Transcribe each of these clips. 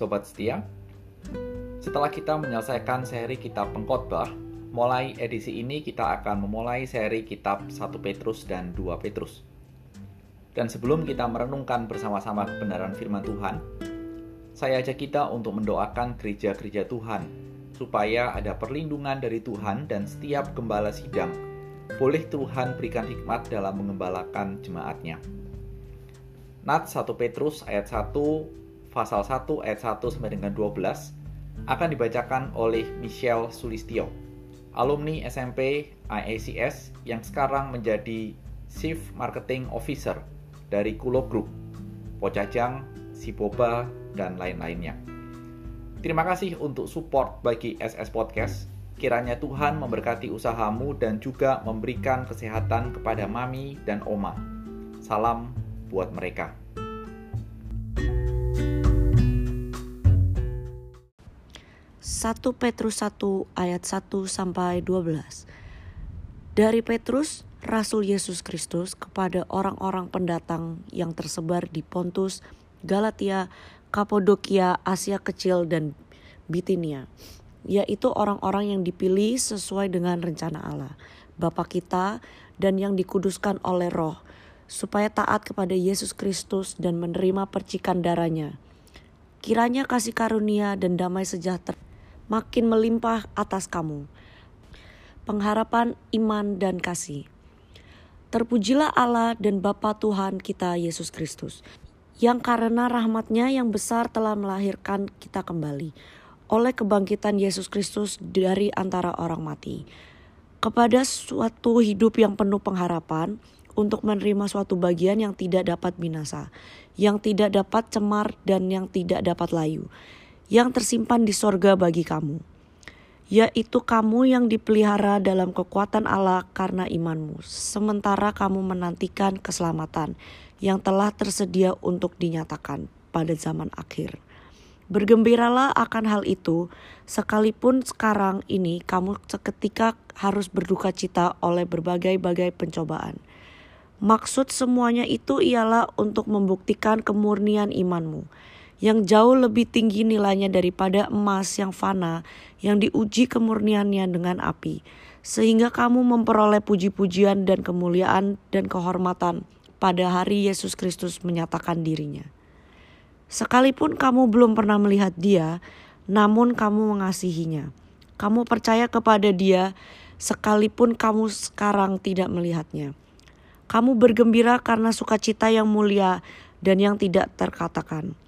Sobat setia, setelah kita menyelesaikan seri kitab pengkhotbah, mulai edisi ini kita akan memulai seri kitab 1 Petrus dan 2 Petrus. Dan sebelum kita merenungkan bersama-sama kebenaran firman Tuhan, saya ajak kita untuk mendoakan gereja-gereja Tuhan, supaya ada perlindungan dari Tuhan dan setiap gembala sidang boleh Tuhan berikan hikmat dalam mengembalakan jemaatnya. Nat 1 Petrus ayat 1 pasal 1 ayat 1 sampai dengan 12 akan dibacakan oleh Michelle Sulistio, alumni SMP IACS yang sekarang menjadi Chief Marketing Officer dari Kulo Group, Pocajang, Siboba, dan lain-lainnya. Terima kasih untuk support bagi SS Podcast. Kiranya Tuhan memberkati usahamu dan juga memberikan kesehatan kepada mami dan oma. Salam buat mereka. Satu Petrus 1 ayat 1 sampai 12. Dari Petrus, Rasul Yesus Kristus kepada orang-orang pendatang yang tersebar di Pontus, Galatia, Kapodokia, Asia Kecil dan Bitinia, yaitu orang-orang yang dipilih sesuai dengan rencana Allah, Bapa kita dan yang dikuduskan oleh Roh, supaya taat kepada Yesus Kristus dan menerima percikan darahnya. Kiranya kasih karunia dan damai sejahtera makin melimpah atas kamu. Pengharapan iman dan kasih. Terpujilah Allah dan Bapa Tuhan kita Yesus Kristus, yang karena rahmatnya yang besar telah melahirkan kita kembali oleh kebangkitan Yesus Kristus dari antara orang mati, kepada suatu hidup yang penuh pengharapan untuk menerima suatu bagian yang tidak dapat binasa, yang tidak dapat cemar dan yang tidak dapat layu, yang tersimpan di sorga bagi kamu yaitu kamu yang dipelihara dalam kekuatan Allah karena imanmu, sementara kamu menantikan keselamatan yang telah tersedia untuk dinyatakan pada zaman akhir. Bergembiralah akan hal itu, sekalipun sekarang ini kamu seketika harus berduka cita oleh berbagai-bagai pencobaan. Maksud semuanya itu ialah untuk membuktikan kemurnian imanmu yang jauh lebih tinggi nilainya daripada emas yang fana yang diuji kemurniannya dengan api, sehingga kamu memperoleh puji-pujian dan kemuliaan dan kehormatan pada hari Yesus Kristus menyatakan dirinya. Sekalipun kamu belum pernah melihat Dia, namun kamu mengasihinya. Kamu percaya kepada Dia, sekalipun kamu sekarang tidak melihatnya. Kamu bergembira karena sukacita yang mulia dan yang tidak terkatakan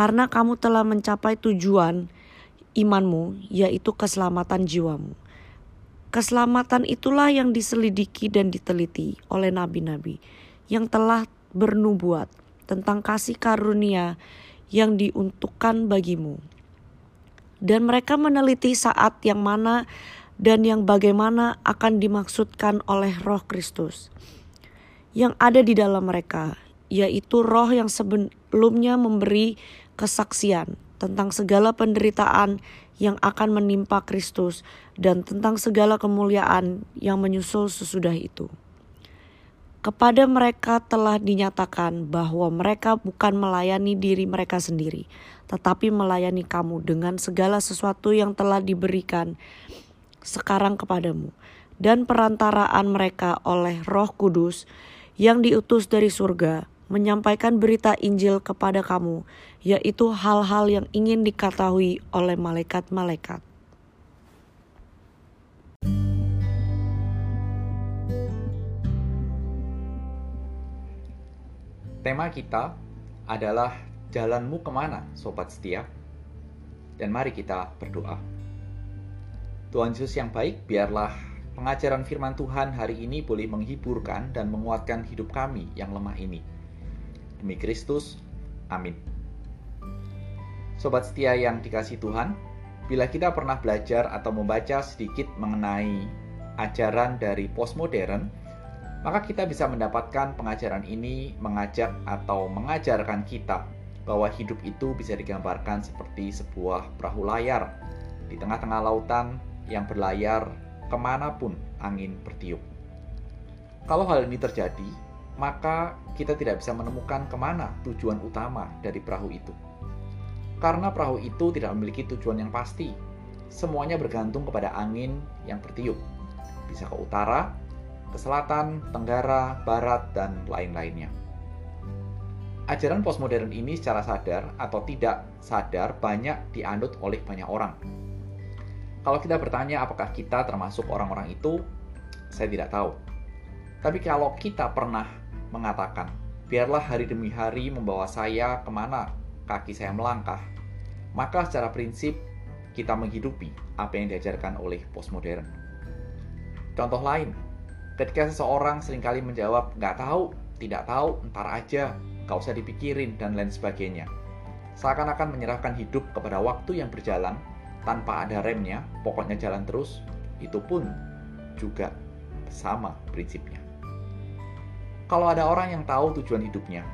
karena kamu telah mencapai tujuan imanmu, yaitu keselamatan jiwamu. Keselamatan itulah yang diselidiki dan diteliti oleh nabi-nabi yang telah bernubuat tentang kasih karunia yang diuntukkan bagimu. Dan mereka meneliti saat yang mana dan yang bagaimana akan dimaksudkan oleh Roh Kristus yang ada di dalam mereka, yaitu Roh yang sebelumnya memberi kesaksian tentang segala penderitaan yang akan menimpa Kristus dan tentang segala kemuliaan yang menyusul sesudah itu. Kepada mereka telah dinyatakan bahwa mereka bukan melayani diri mereka sendiri, tetapi melayani kamu dengan segala sesuatu yang telah diberikan sekarang kepadamu, dan perantaraan mereka oleh Roh Kudus yang diutus dari surga menyampaikan berita Injil kepada kamu, yaitu hal-hal yang ingin diketahui oleh malaikat-malaikat. Tema kita adalah jalanmu ke mana, sobat setia? Dan mari kita berdoa. Tuhan Yesus yang baik, biarlah pengajaran firman Tuhan hari ini boleh menghiburkan dan menguatkan hidup kami yang lemah ini Demi Kristus, amin. Sobat setia yang dikasih Tuhan, bila kita pernah belajar atau membaca sedikit mengenai ajaran dari postmodern, maka kita bisa mendapatkan pengajaran ini mengajak atau mengajarkan kita bahwa hidup itu bisa digambarkan seperti sebuah perahu layar di tengah-tengah lautan yang berlayar ke mana pun angin bertiup. Kalau hal ini terjadi, maka kita tidak bisa menemukan ke mana tujuan utama dari perahu itu. Karena perahu itu tidak memiliki tujuan yang pasti. Semuanya bergantung kepada angin yang bertiup. Bisa ke utara, ke selatan, tenggara, barat, dan lain-lainnya. Ajaran postmodern ini secara sadar atau tidak sadar banyak dianut oleh banyak orang. Kalau kita bertanya apakah kita termasuk orang-orang itu, saya tidak tahu. Tapi kalau kita pernah mengatakan, biarlah hari demi hari membawa saya ke mana kaki saya melangkah, maka secara prinsip kita menghidupi apa yang diajarkan oleh postmodern. Contoh lain, ketika seseorang sering kali menjawab, nggak tahu, tidak tahu, ntar aja, nggak usah dipikirin, dan lain sebagainya. Seakan-akan menyerahkan hidup kepada waktu yang berjalan tanpa ada remnya, pokoknya jalan terus, itu pun juga sama prinsipnya. Kalau ada orang yang tahu tujuan hidupnya,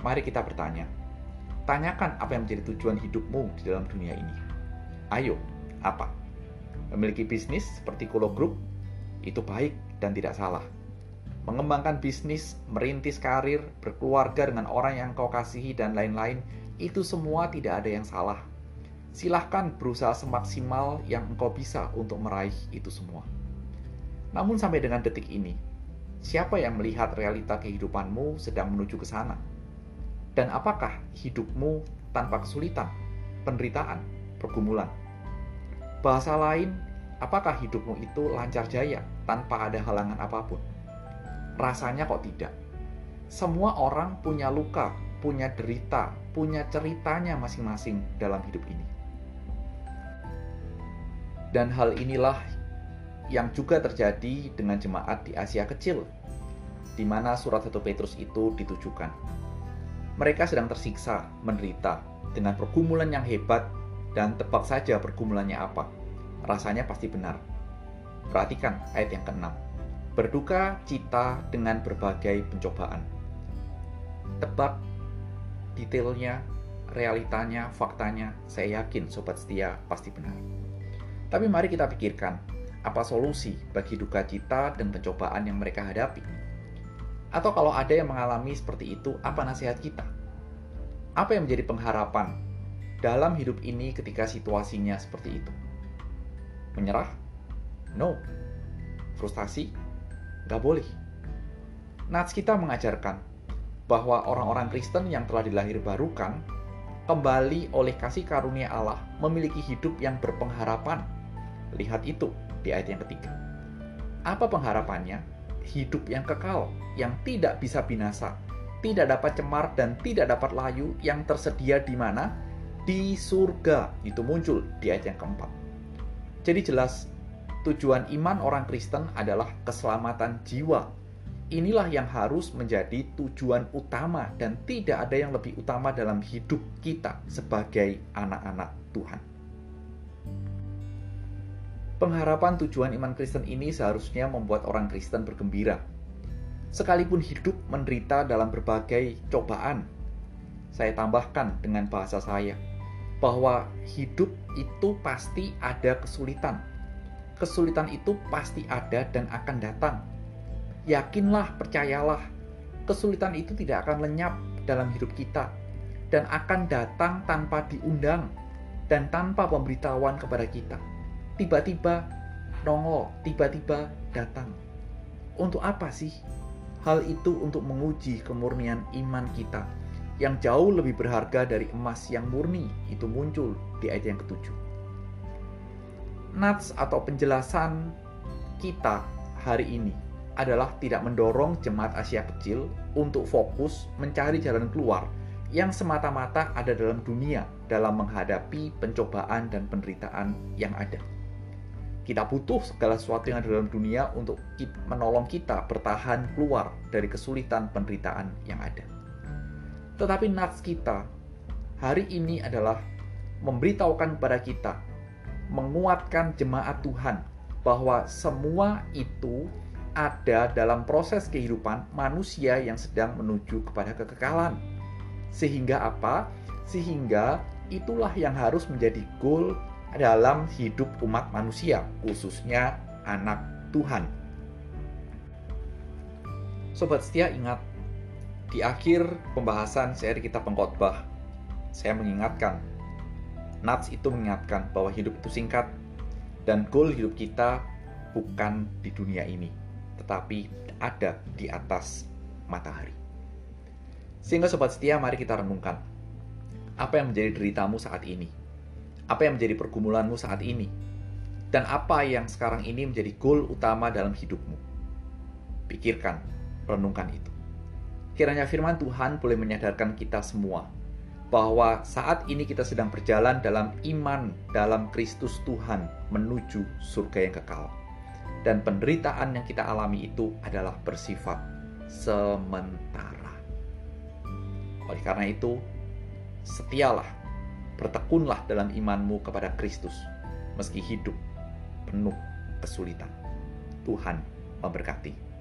mari kita bertanya, Tanyakan apa yang menjadi tujuan hidupmu di dalam dunia ini. Ayo, apa? Memiliki bisnis seperti Kulo Group itu baik dan tidak salah. Mengembangkan bisnis, merintis karir, berkeluarga dengan orang yang kau kasihi dan lain-lain, itu semua tidak ada yang salah. Silahkan berusaha semaksimal yang engkau bisa untuk meraih itu semua. Namun sampai dengan detik ini, siapa yang melihat realita kehidupanmu sedang menuju ke sana? Dan apakah hidupmu tanpa kesulitan, penderitaan, pergumulan? Bahasa lain, apakah hidupmu itu lancar jaya tanpa ada halangan apa pun? Rasanya kok tidak. Semua orang punya luka, punya derita, punya ceritanya masing-masing dalam hidup ini. Dan hal inilah yang juga terjadi dengan jemaat di Asia Kecil, di mana surat 1 Petrus itu ditujukan mereka sedang tersiksa, menderita, dengan pergumulan yang hebat, dan tebak saja pergumulannya apa. Rasanya pasti benar. Perhatikan ayat yang ke-6. Berduka cita dengan berbagai pencobaan. Tebak detailnya, realitanya, faktanya, saya yakin sobat setia pasti benar. Tapi mari kita pikirkan, apa solusi bagi duka cita dan pencobaan yang mereka hadapi? Atau kalau ada yang mengalami seperti itu, apa nasihat kita? Apa yang menjadi pengharapan dalam hidup ini ketika situasinya seperti itu? Menyerah? No. Frustasi? Gak boleh. Nats kita mengajarkan bahwa orang-orang Kristen yang telah dilahir barukan kembali oleh kasih karunia Allah memiliki hidup yang berpengharapan. Lihat itu di ayat yang ketiga. Apa pengharapannya? Hidup yang kekal yang tidak bisa binasa, tidak dapat cemar dan tidak dapat layu yang tersedia di mana? Di surga. Itu muncul di ayat yang keempat. Jadi jelas tujuan iman orang Kristen adalah keselamatan jiwa. Inilah yang harus menjadi tujuan utama dan tidak ada yang lebih utama dalam hidup kita sebagai anak-anak Tuhan. Pengharapan tujuan iman Kristen ini seharusnya membuat orang Kristen bergembira sekalipun hidup menderita dalam berbagai cobaan. Saya tambahkan dengan bahasa saya bahwa hidup itu pasti ada kesulitan. Kesulitan itu pasti ada dan akan datang. Yakinlah, percayalah, kesulitan itu tidak akan lenyap dalam hidup kita dan akan datang tanpa diundang dan tanpa pemberitahuan kepada kita. Tiba-tiba nongol, tiba-tiba datang. Untuk apa sih Hal itu untuk menguji kemurnian iman kita yang jauh lebih berharga dari emas yang murni itu muncul di ayat yang ketujuh. Nats atau penjelasan kita hari ini adalah tidak mendorong jemaat Asia kecil untuk fokus mencari jalan keluar yang semata-mata ada dalam dunia dalam menghadapi pencobaan dan penderitaan yang ada. Kita butuh segala sesuatu yang ada dalam dunia untuk menolong kita bertahan keluar dari kesulitan penderitaan yang ada. Tetapi nats kita hari ini adalah memberitahukan kepada kita, menguatkan jemaat Tuhan bahwa semua itu ada dalam proses kehidupan manusia yang sedang menuju kepada kekekalan. Sehingga apa? Sehingga itulah yang harus menjadi goal dalam hidup umat manusia, khususnya anak Tuhan. Sobat setia ingat, di akhir pembahasan seri kita pengkhotbah, saya mengingatkan Nats itu mengingatkan bahwa hidup itu singkat dan goal hidup kita bukan di dunia ini, tetapi ada di atas matahari. Sehingga sobat setia, mari kita renungkan apa yang menjadi deritamu saat ini, apa yang menjadi pergumulanmu saat ini, dan apa yang sekarang ini menjadi goal utama dalam hidupmu. Pikirkan, renungkan itu. Kiranya firman Tuhan boleh menyadarkan kita semua bahwa saat ini kita sedang berjalan dalam iman dalam Kristus Tuhan menuju surga yang kekal. Dan penderitaan yang kita alami itu adalah bersifat sementara. Oleh karena itu, setialah, bertekunlah dalam imanmu kepada Kristus, meski hidup penuh kesulitan. Tuhan memberkati.